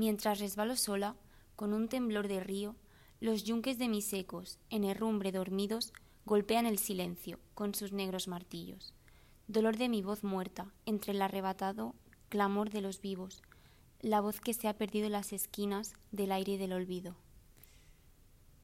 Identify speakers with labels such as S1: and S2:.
S1: Mientras resbalo sola, con un temblor de río, los yunques de mis ecos, en herrumbre dormidos, golpean el silencio con sus negros martillos. Dolor de mi voz muerta, entre el arrebatado clamor de los vivos, la voz que se ha perdido en las esquinas del aire del olvido.